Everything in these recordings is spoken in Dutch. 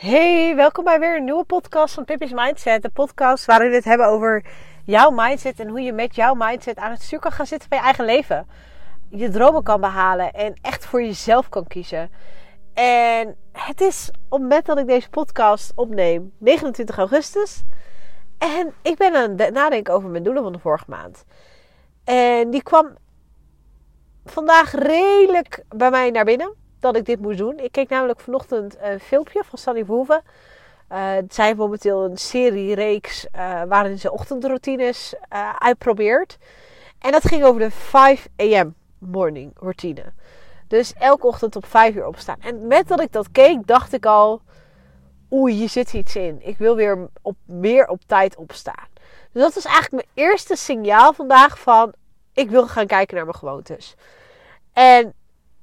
Hey, welkom bij weer een nieuwe podcast van Pippi's Mindset. De podcast waarin we het hebben over jouw mindset en hoe je met jouw mindset aan het stuur kan gaan zitten van je eigen leven. Je dromen kan behalen en echt voor jezelf kan kiezen. En het is op het moment dat ik deze podcast opneem, 29 augustus. En ik ben aan het nadenken over mijn doelen van de vorige maand. En die kwam vandaag redelijk bij mij naar binnen dat ik dit moest doen. Ik keek namelijk vanochtend een filmpje van Sunny Verhoeven. Uh, zij heeft momenteel een serie reeks uh, waarin ze ochtendroutines uh, uitprobeert. En dat ging over de 5 am morning routine. Dus elke ochtend op 5 uur opstaan. En met dat ik dat keek, dacht ik al: oei, hier zit iets in. Ik wil weer op, meer op tijd opstaan. Dus dat was eigenlijk mijn eerste signaal vandaag van: ik wil gaan kijken naar mijn gewoontes. En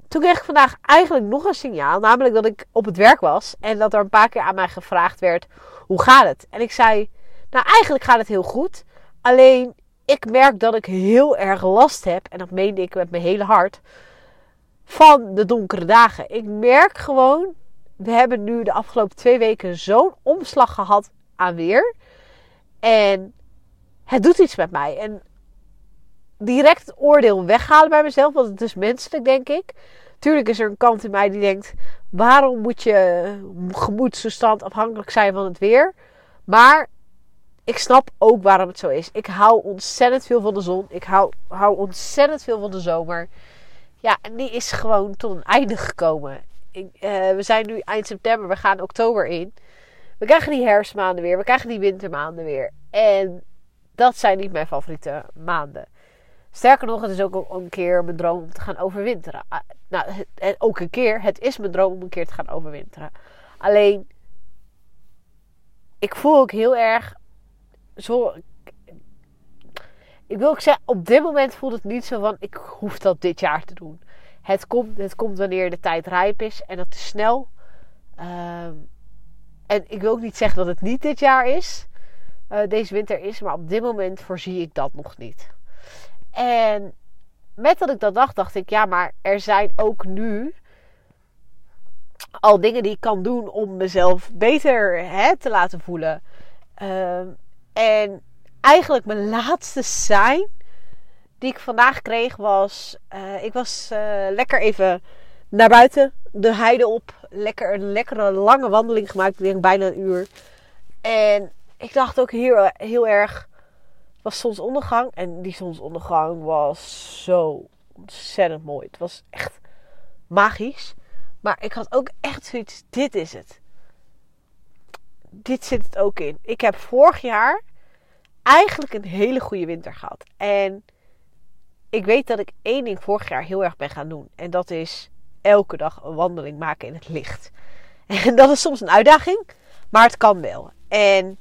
toen kreeg ik vandaag eigenlijk nog een signaal. Namelijk dat ik op het werk was. En dat er een paar keer aan mij gevraagd werd: hoe gaat het? En ik zei: Nou, eigenlijk gaat het heel goed. Alleen ik merk dat ik heel erg last heb. En dat meende ik met mijn hele hart. Van de donkere dagen. Ik merk gewoon. We hebben nu de afgelopen twee weken zo'n omslag gehad aan weer. En het doet iets met mij. En direct het oordeel weghalen bij mezelf. Want het is menselijk, denk ik. Tuurlijk is er een kant in mij die denkt: waarom moet je gemoedstoestand afhankelijk zijn van het weer? Maar ik snap ook waarom het zo is. Ik hou ontzettend veel van de zon. Ik hou, hou ontzettend veel van de zomer. Ja, en die is gewoon tot een einde gekomen. Ik, uh, we zijn nu eind september, we gaan oktober in. We krijgen die herfstmaanden weer, we krijgen die wintermaanden weer. En dat zijn niet mijn favoriete maanden. Sterker nog, het is ook een keer mijn droom om te gaan overwinteren. Ah, nou, ook een keer. Het is mijn droom om een keer te gaan overwinteren. Alleen, ik voel ook heel erg zo. Ik wil ook zeggen, op dit moment voelt het niet zo van ik hoef dat dit jaar te doen. Het komt, het komt wanneer de tijd rijp is en dat is snel. Ehm, en ik wil ook niet zeggen dat het niet dit jaar is, uh, deze winter is, maar op dit moment voorzie ik dat nog niet. En met dat ik dat dacht, dacht ik, ja, maar er zijn ook nu al dingen die ik kan doen om mezelf beter hè, te laten voelen. Uh, en eigenlijk mijn laatste sign die ik vandaag kreeg was: uh, ik was uh, lekker even naar buiten, de heide op, lekker een lekkere lange wandeling gemaakt, ik denk bijna een uur. En ik dacht ook heel, heel erg was zonsondergang. En die zonsondergang was zo ontzettend mooi. Het was echt magisch. Maar ik had ook echt zoiets, dit is het. Dit zit het ook in. Ik heb vorig jaar eigenlijk een hele goede winter gehad. En ik weet dat ik één ding vorig jaar heel erg ben gaan doen. En dat is elke dag een wandeling maken in het licht. En dat is soms een uitdaging, maar het kan wel. En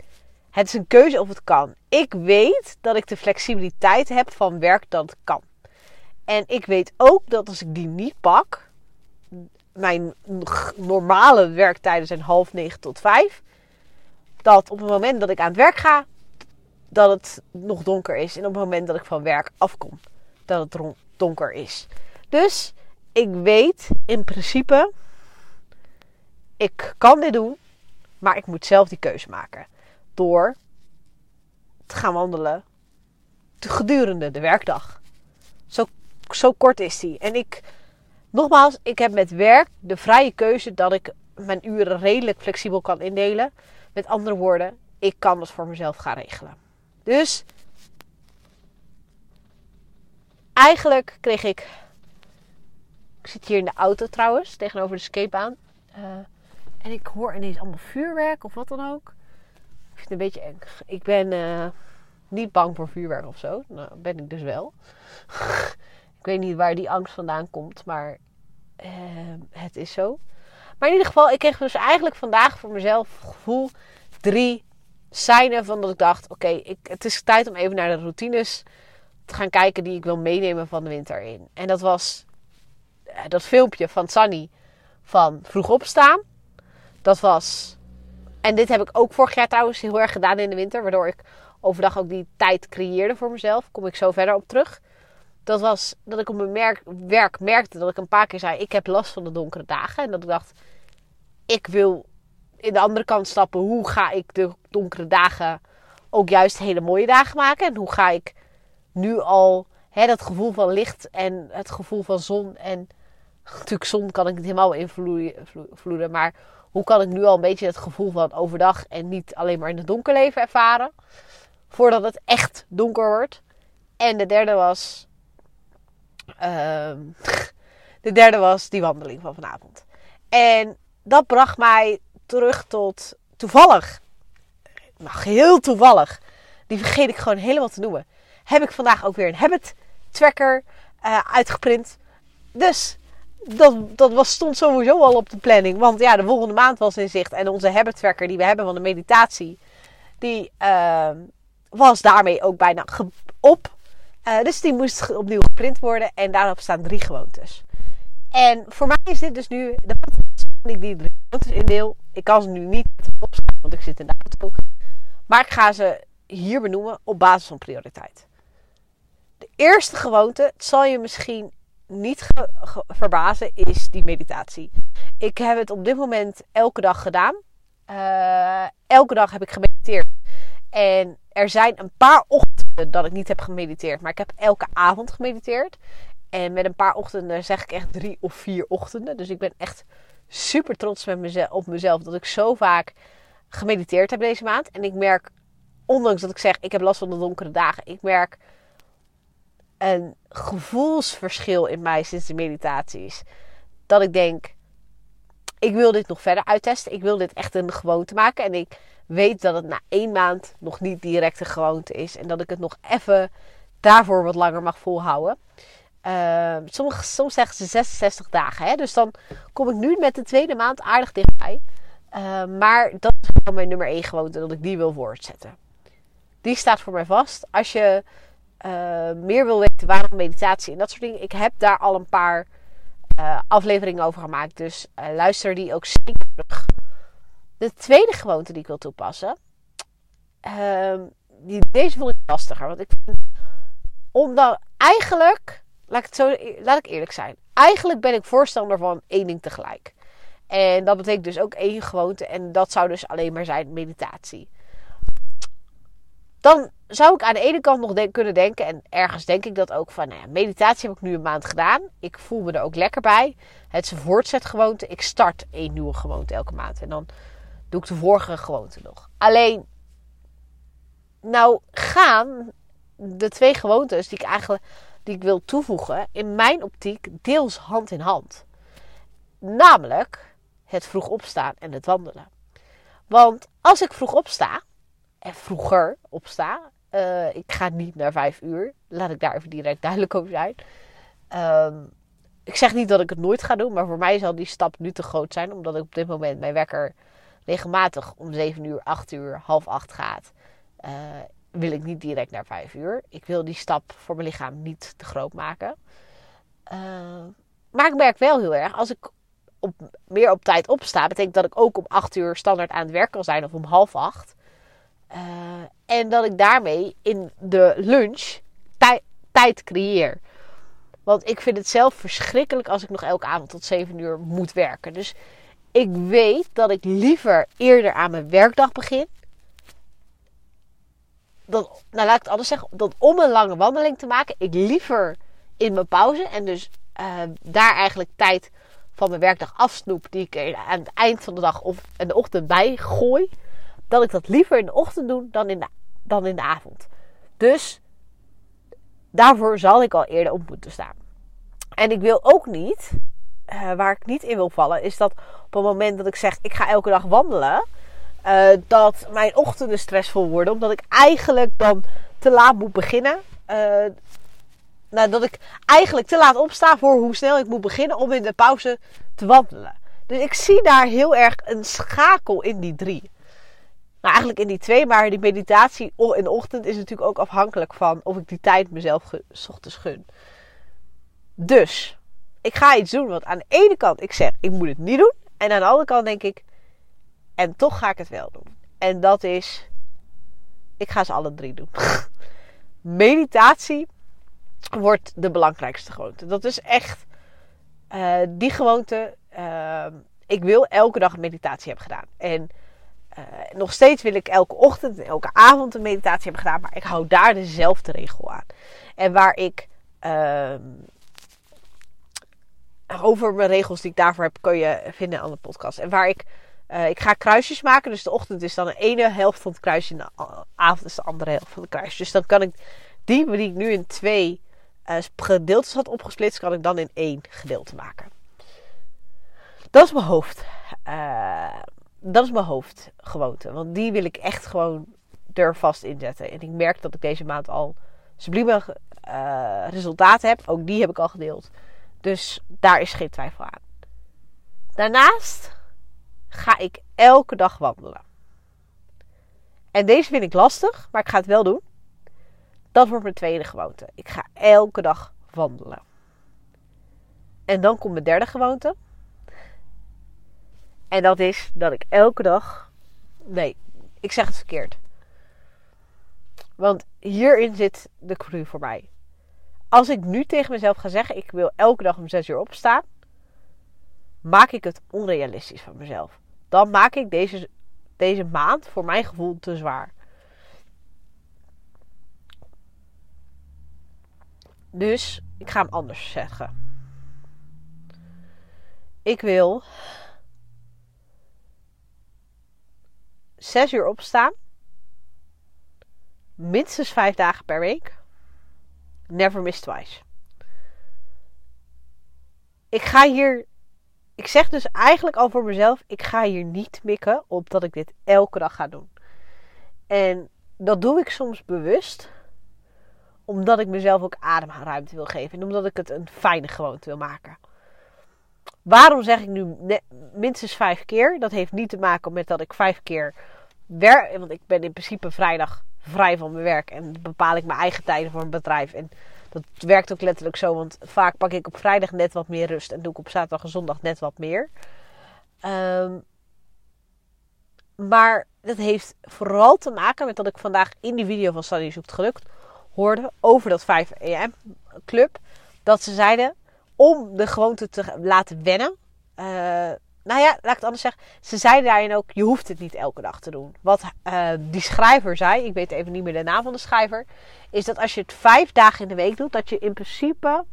het is een keuze of het kan. Ik weet dat ik de flexibiliteit heb van werk dat het kan. En ik weet ook dat als ik die niet pak, mijn normale werktijden zijn half negen tot vijf, dat op het moment dat ik aan het werk ga, dat het nog donker is. En op het moment dat ik van werk afkom, dat het donker is. Dus ik weet in principe, ik kan dit doen, maar ik moet zelf die keuze maken door te gaan wandelen gedurende de werkdag. Zo, zo kort is die. En ik, nogmaals, ik heb met werk de vrije keuze dat ik mijn uren redelijk flexibel kan indelen. Met andere woorden, ik kan het voor mezelf gaan regelen. Dus eigenlijk kreeg ik. Ik zit hier in de auto trouwens, tegenover de skatebaan. Uh, en ik hoor ineens allemaal vuurwerk of wat dan ook. Ik vind het een beetje eng. Ik ben uh, niet bang voor vuurwerk of zo. Nou, ben ik dus wel. ik weet niet waar die angst vandaan komt, maar uh, het is zo. Maar in ieder geval, ik kreeg dus eigenlijk vandaag voor mezelf gevoel drie seinen van dat ik dacht: oké, het is tijd om even naar de routines te gaan kijken die ik wil meenemen van de winter in. En dat was uh, dat filmpje van Sunny van vroeg opstaan. Dat was en dit heb ik ook vorig jaar trouwens heel erg gedaan in de winter. Waardoor ik overdag ook die tijd creëerde voor mezelf. Kom ik zo verder op terug. Dat was dat ik op mijn merk, werk merkte dat ik een paar keer zei: Ik heb last van de donkere dagen. En dat ik dacht: Ik wil. in de andere kant stappen. Hoe ga ik de donkere dagen ook juist hele mooie dagen maken? En hoe ga ik nu al hè, dat gevoel van licht en het gevoel van zon. En natuurlijk zon kan ik niet helemaal invloeden. Maar hoe kan ik nu al een beetje het gevoel van overdag en niet alleen maar in het donker leven ervaren? Voordat het echt donker wordt. En de derde was. Ehm, de derde was die wandeling van vanavond. En dat bracht mij terug tot toevallig. Nou, heel toevallig. Die vergeet ik gewoon helemaal te noemen. Heb ik vandaag ook weer een habit tracker uh, uitgeprint. Dus dat, dat was, stond sowieso al op de planning. Want ja, de volgende maand was in zicht. En onze habit tracker die we hebben van de meditatie. Die uh, was daarmee ook bijna op. Uh, dus die moest opnieuw geprint worden. En daarop staan drie gewoontes. En voor mij is dit dus nu ik die drie gewoontes indeel. Ik kan ze nu niet opschrijven, want ik zit in de auto. Maar ik ga ze hier benoemen op basis van prioriteit. De eerste gewoonte, het zal je misschien niet verbazen, is die meditatie. Ik heb het op dit moment elke dag gedaan. Uh, elke dag heb ik gemediteerd. En er zijn een paar ochtenden dat ik niet heb gemediteerd. Maar ik heb elke avond gemediteerd. En met een paar ochtenden zeg ik echt drie of vier ochtenden. Dus ik ben echt super trots met mezelf, op mezelf dat ik zo vaak gemediteerd heb deze maand. En ik merk, ondanks dat ik zeg ik heb last van de donkere dagen, ik merk een gevoelsverschil in mij sinds de meditaties. Dat ik denk, ik wil dit nog verder uittesten. Ik wil dit echt een gewoonte maken. En ik weet dat het na één maand nog niet direct een gewoonte is. En dat ik het nog even daarvoor wat langer mag volhouden. Uh, soms, zeggen ze 66 dagen. Hè? Dus dan kom ik nu met de tweede maand aardig dichtbij. Uh, maar dat is gewoon mijn nummer 1 gewoonte. Dat ik die wil voortzetten. Die staat voor mij vast. Als je uh, meer wil weten waarom meditatie en dat soort dingen. Ik heb daar al een paar uh, afleveringen over gemaakt. Dus uh, luister die ook zeker terug. De tweede gewoonte die ik wil toepassen. Ehm, die, deze voel ik lastiger. Want ik vind. Omdat eigenlijk. Laat ik, het zo, laat ik eerlijk zijn. Eigenlijk ben ik voorstander van één ding tegelijk. En dat betekent dus ook één gewoonte. En dat zou dus alleen maar zijn meditatie. Dan zou ik aan de ene kant nog kunnen denken, en ergens denk ik dat ook van, nou ja, meditatie heb ik nu een maand gedaan. Ik voel me er ook lekker bij. Het is een voortzetgewoonte. Ik start een nieuwe gewoonte elke maand. En dan doe ik de vorige gewoonte nog. Alleen, nou gaan de twee gewoontes die ik eigenlijk die ik wil toevoegen, in mijn optiek deels hand in hand. Namelijk het vroeg opstaan en het wandelen. Want als ik vroeg opsta, en vroeger opsta, uh, ik ga niet naar vijf uur. Laat ik daar even direct duidelijk over zijn. Um, ik zeg niet dat ik het nooit ga doen, maar voor mij zal die stap nu te groot zijn. Omdat ik op dit moment mijn wekker regelmatig om 7 uur, 8 uur, half 8 gaat. Uh, wil ik niet direct naar 5 uur. Ik wil die stap voor mijn lichaam niet te groot maken. Uh, maar ik merk wel heel erg, als ik op, meer op tijd opsta, betekent dat ik ook om 8 uur standaard aan het werk kan zijn of om half 8. Uh, en dat ik daarmee in de lunch tij tijd creëer. Want ik vind het zelf verschrikkelijk als ik nog elke avond tot 7 uur moet werken. Dus ik weet dat ik liever eerder aan mijn werkdag begin. Dat, nou, laat ik het anders zeggen. Om een lange wandeling te maken, ik liever in mijn pauze en dus uh, daar eigenlijk tijd van mijn werkdag afsnoep, die ik aan het eind van de dag of in de ochtend bij gooi dat ik dat liever in de ochtend doe dan in de, dan in de avond. Dus daarvoor zal ik al eerder op moeten staan. En ik wil ook niet, uh, waar ik niet in wil vallen, is dat op het moment dat ik zeg ik ga elke dag wandelen, uh, dat mijn ochtenden stressvol worden, omdat ik eigenlijk dan te laat moet beginnen. Uh, nou, dat ik eigenlijk te laat opsta voor hoe snel ik moet beginnen om in de pauze te wandelen. Dus ik zie daar heel erg een schakel in die drie. Nou, eigenlijk in die twee, maar die meditatie in ochtend is natuurlijk ook afhankelijk van of ik die tijd mezelf s ochtends gun. Dus, ik ga iets doen wat aan de ene kant ik zeg, ik moet het niet doen. En aan de andere kant denk ik, en toch ga ik het wel doen. En dat is, ik ga ze alle drie doen. Meditatie wordt de belangrijkste gewoonte. Dat is echt, uh, die gewoonte uh, ik wil elke dag meditatie hebben gedaan. En uh, nog steeds wil ik elke ochtend en elke avond een meditatie hebben gedaan. Maar ik hou daar dezelfde regel aan. En waar ik. Uh, over mijn regels die ik daarvoor heb, kun je vinden aan de podcast. En waar ik. Uh, ik ga kruisjes maken. Dus de ochtend is dan de ene helft van het kruisje. En de avond is de andere helft van het kruisje. Dus dan kan ik die die ik nu in twee uh, gedeeltes had opgesplitst, kan ik dan in één gedeelte maken. Dat is mijn hoofd. Dat is mijn hoofdgewoonte. Want die wil ik echt gewoon er vast inzetten. En ik merk dat ik deze maand al sublieme uh, resultaten heb. Ook die heb ik al gedeeld. Dus daar is geen twijfel aan. Daarnaast ga ik elke dag wandelen. En deze vind ik lastig, maar ik ga het wel doen. Dat wordt mijn tweede gewoonte. Ik ga elke dag wandelen. En dan komt mijn derde gewoonte. En dat is dat ik elke dag. Nee, ik zeg het verkeerd. Want hierin zit de clue voor mij. Als ik nu tegen mezelf ga zeggen: ik wil elke dag om 6 uur opstaan, maak ik het onrealistisch van mezelf. Dan maak ik deze, deze maand voor mijn gevoel te zwaar. Dus ik ga hem anders zeggen. Ik wil 6 uur opstaan. Minstens 5 dagen per week. Never miss twice. Ik ga hier. Ik zeg dus eigenlijk al voor mezelf: ik ga hier niet mikken op dat ik dit elke dag ga doen. En dat doe ik soms bewust omdat ik mezelf ook ademruimte wil geven. En omdat ik het een fijne gewoonte wil maken. Waarom zeg ik nu minstens vijf keer? Dat heeft niet te maken met dat ik vijf keer werk. Want ik ben in principe vrijdag vrij van mijn werk. En bepaal ik mijn eigen tijden voor een bedrijf. En dat werkt ook letterlijk zo. Want vaak pak ik op vrijdag net wat meer rust. En doe ik op zaterdag en zondag net wat meer. Um, maar dat heeft vooral te maken met dat ik vandaag in die video van Sunny Zoekt Gelukt hoorde over dat 5 am club. Dat ze zeiden om de gewoonte te laten wennen. Uh, nou ja, laat ik het anders zeggen. Ze zeiden daarin ook, je hoeft het niet elke dag te doen. Wat uh, die schrijver zei, ik weet even niet meer de naam van de schrijver. Is dat als je het vijf dagen in de week doet, dat je in principe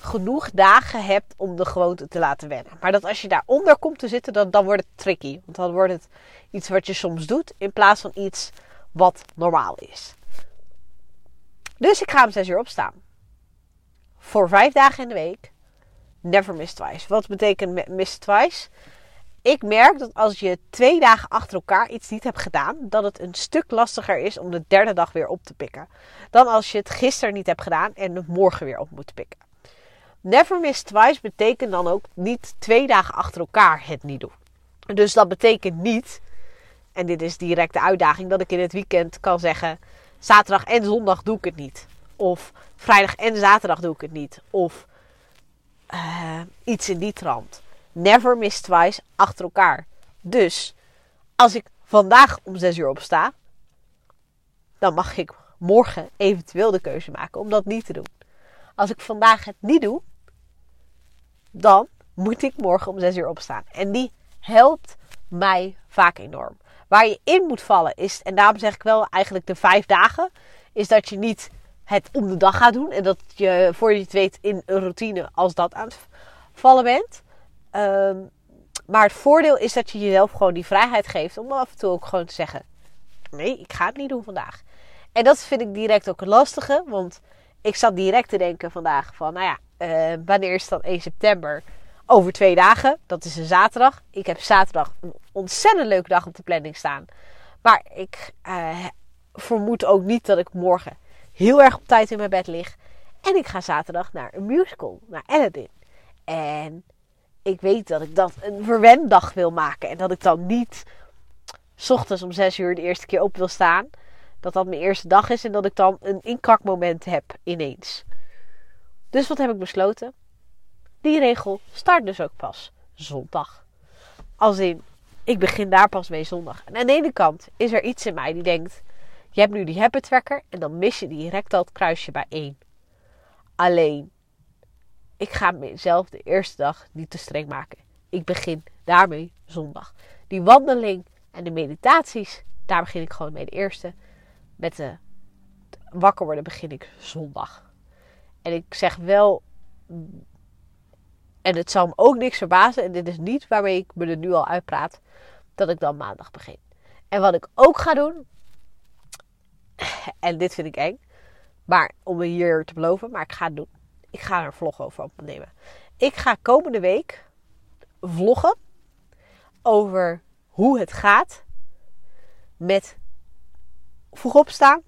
genoeg dagen hebt om de gewoonte te laten wennen. Maar dat als je daaronder komt te zitten, dan, dan wordt het tricky. Want dan wordt het iets wat je soms doet, in plaats van iets wat normaal is. Dus ik ga om 6 uur opstaan. Voor vijf dagen in de week. Never miss twice. Wat betekent miss twice? Ik merk dat als je twee dagen achter elkaar iets niet hebt gedaan, dat het een stuk lastiger is om de derde dag weer op te pikken. Dan als je het gisteren niet hebt gedaan en het morgen weer op moet pikken. Never miss twice betekent dan ook niet twee dagen achter elkaar het niet doen. Dus dat betekent niet, en dit is direct de uitdaging, dat ik in het weekend kan zeggen: zaterdag en zondag doe ik het niet. Of vrijdag en zaterdag doe ik het niet. Of uh, iets in die trant. Never miss twice achter elkaar. Dus als ik vandaag om 6 uur opsta, dan mag ik morgen eventueel de keuze maken om dat niet te doen. Als ik vandaag het niet doe, dan moet ik morgen om 6 uur opstaan. En die helpt mij vaak enorm. Waar je in moet vallen is, en daarom zeg ik wel eigenlijk de vijf dagen, is dat je niet het om de dag gaat doen. En dat je voor je het weet in een routine als dat aan het vallen bent. Ehm, maar het voordeel is dat je jezelf gewoon die vrijheid geeft om af en toe ook gewoon te zeggen: Nee, ik ga het niet doen vandaag. En dat vind ik direct ook een lastige, want ik zat direct te denken vandaag van, nou ja, uh, wanneer is dan 1 september? over twee dagen. Dat is een zaterdag. Ik heb zaterdag een ontzettend leuke dag op de planning staan. Maar ik uh, vermoed ook niet dat ik morgen heel erg op tijd in mijn bed lig. En ik ga zaterdag naar een musical, naar Aladdin. En ik weet dat ik dat een verwendag wil maken. En dat ik dan niet s ochtends om 6 uur de eerste keer op wil staan. Dat dat mijn eerste dag is en dat ik dan een inkakmoment heb ineens. Dus wat heb ik besloten? Die regel start dus ook pas zondag. Als in, ik begin daar pas mee zondag. En aan de ene kant is er iets in mij die denkt: je hebt nu die habit tracker en dan mis je direct het kruisje bij één. Alleen, ik ga mezelf de eerste dag niet te streng maken. Ik begin daarmee zondag. Die wandeling en de meditaties, daar begin ik gewoon mee. De eerste, met de wakker worden, begin ik zondag. En ik zeg wel, en het zal me ook niks verbazen, en dit is niet waarmee ik me er nu al uitpraat, dat ik dan maandag begin. En wat ik ook ga doen, en dit vind ik eng, maar om me hier te beloven, maar ik ga het doen. Ik ga er een vlog over opnemen. Ik ga komende week vloggen over hoe het gaat met vroeg opstaan,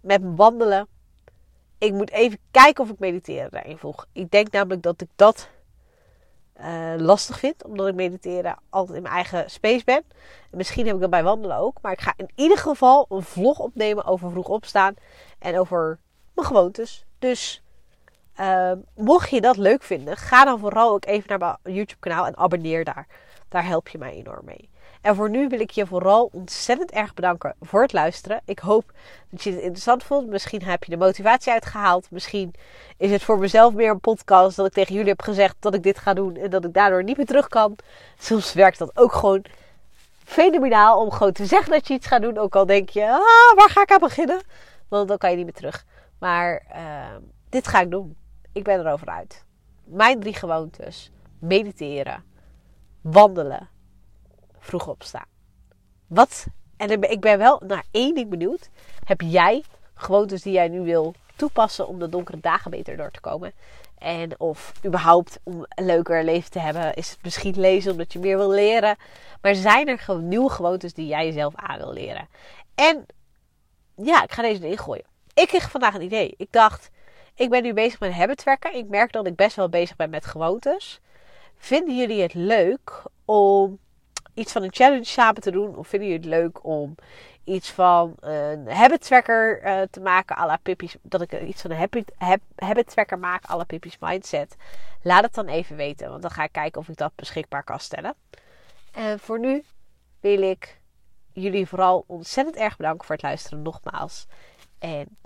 met wandelen. Ik moet even kijken of ik mediteren daarin voeg. Ik denk namelijk dat ik dat uh, lastig vind, omdat ik mediteren altijd in mijn eigen space ben. En misschien heb ik dat bij wandelen ook. Maar ik ga in ieder geval een vlog opnemen over vroeg opstaan en over mijn gewoontes. Dus uh, mocht je dat leuk vinden, ga dan vooral ook even naar mijn YouTube kanaal en abonneer daar. Daar help je mij enorm mee. En voor nu wil ik je vooral ontzettend erg bedanken voor het luisteren. Ik hoop dat je het interessant vond. Misschien heb je de motivatie uitgehaald. Misschien is het voor mezelf meer een podcast dat ik tegen jullie heb gezegd dat ik dit ga doen en dat ik daardoor niet meer terug kan. Soms werkt dat ook gewoon fenomenaal om gewoon te zeggen dat je iets gaat doen. Ook al denk je, ah, waar ga ik aan beginnen? Want dan kan je niet meer terug. Maar uh, dit ga ik doen. Ik ben erover uit. Mijn drie gewoontes: mediteren, wandelen vroeg opstaan. Wat? En ik ben wel naar één ding benieuwd. Heb jij gewoontes die jij nu wil toepassen om de donkere dagen beter door te komen? En of überhaupt om een leuker leven te hebben, is het misschien lezen omdat je meer wil leren. Maar zijn er nieuwe gewoontes die jij jezelf aan wil leren? En ja, ik ga deze erin gooien. Ik kreeg vandaag een idee. Ik dacht, ik ben nu bezig met habit tracken. Ik merk dat ik best wel bezig ben met gewoontes. Vinden jullie het leuk om iets van een challenge samen te doen? Of vinden jullie het leuk om iets van een habit tracker uh, te maken à la Pippi's, dat ik iets van een habit, habit tracker maak à la Pippi's Mindset? Laat het dan even weten, want dan ga ik kijken of ik dat beschikbaar kan stellen. En voor nu wil ik jullie vooral ontzettend erg bedanken voor het luisteren nogmaals. En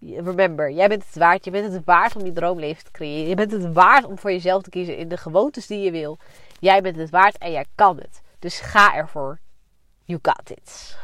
remember, jij bent het waard. Je bent het waard om je droomleven te creëren. Je bent het waard om voor jezelf te kiezen in de gewoontes die je wil. Jij bent het waard en jij kan het. Dus ga ervoor. You got it.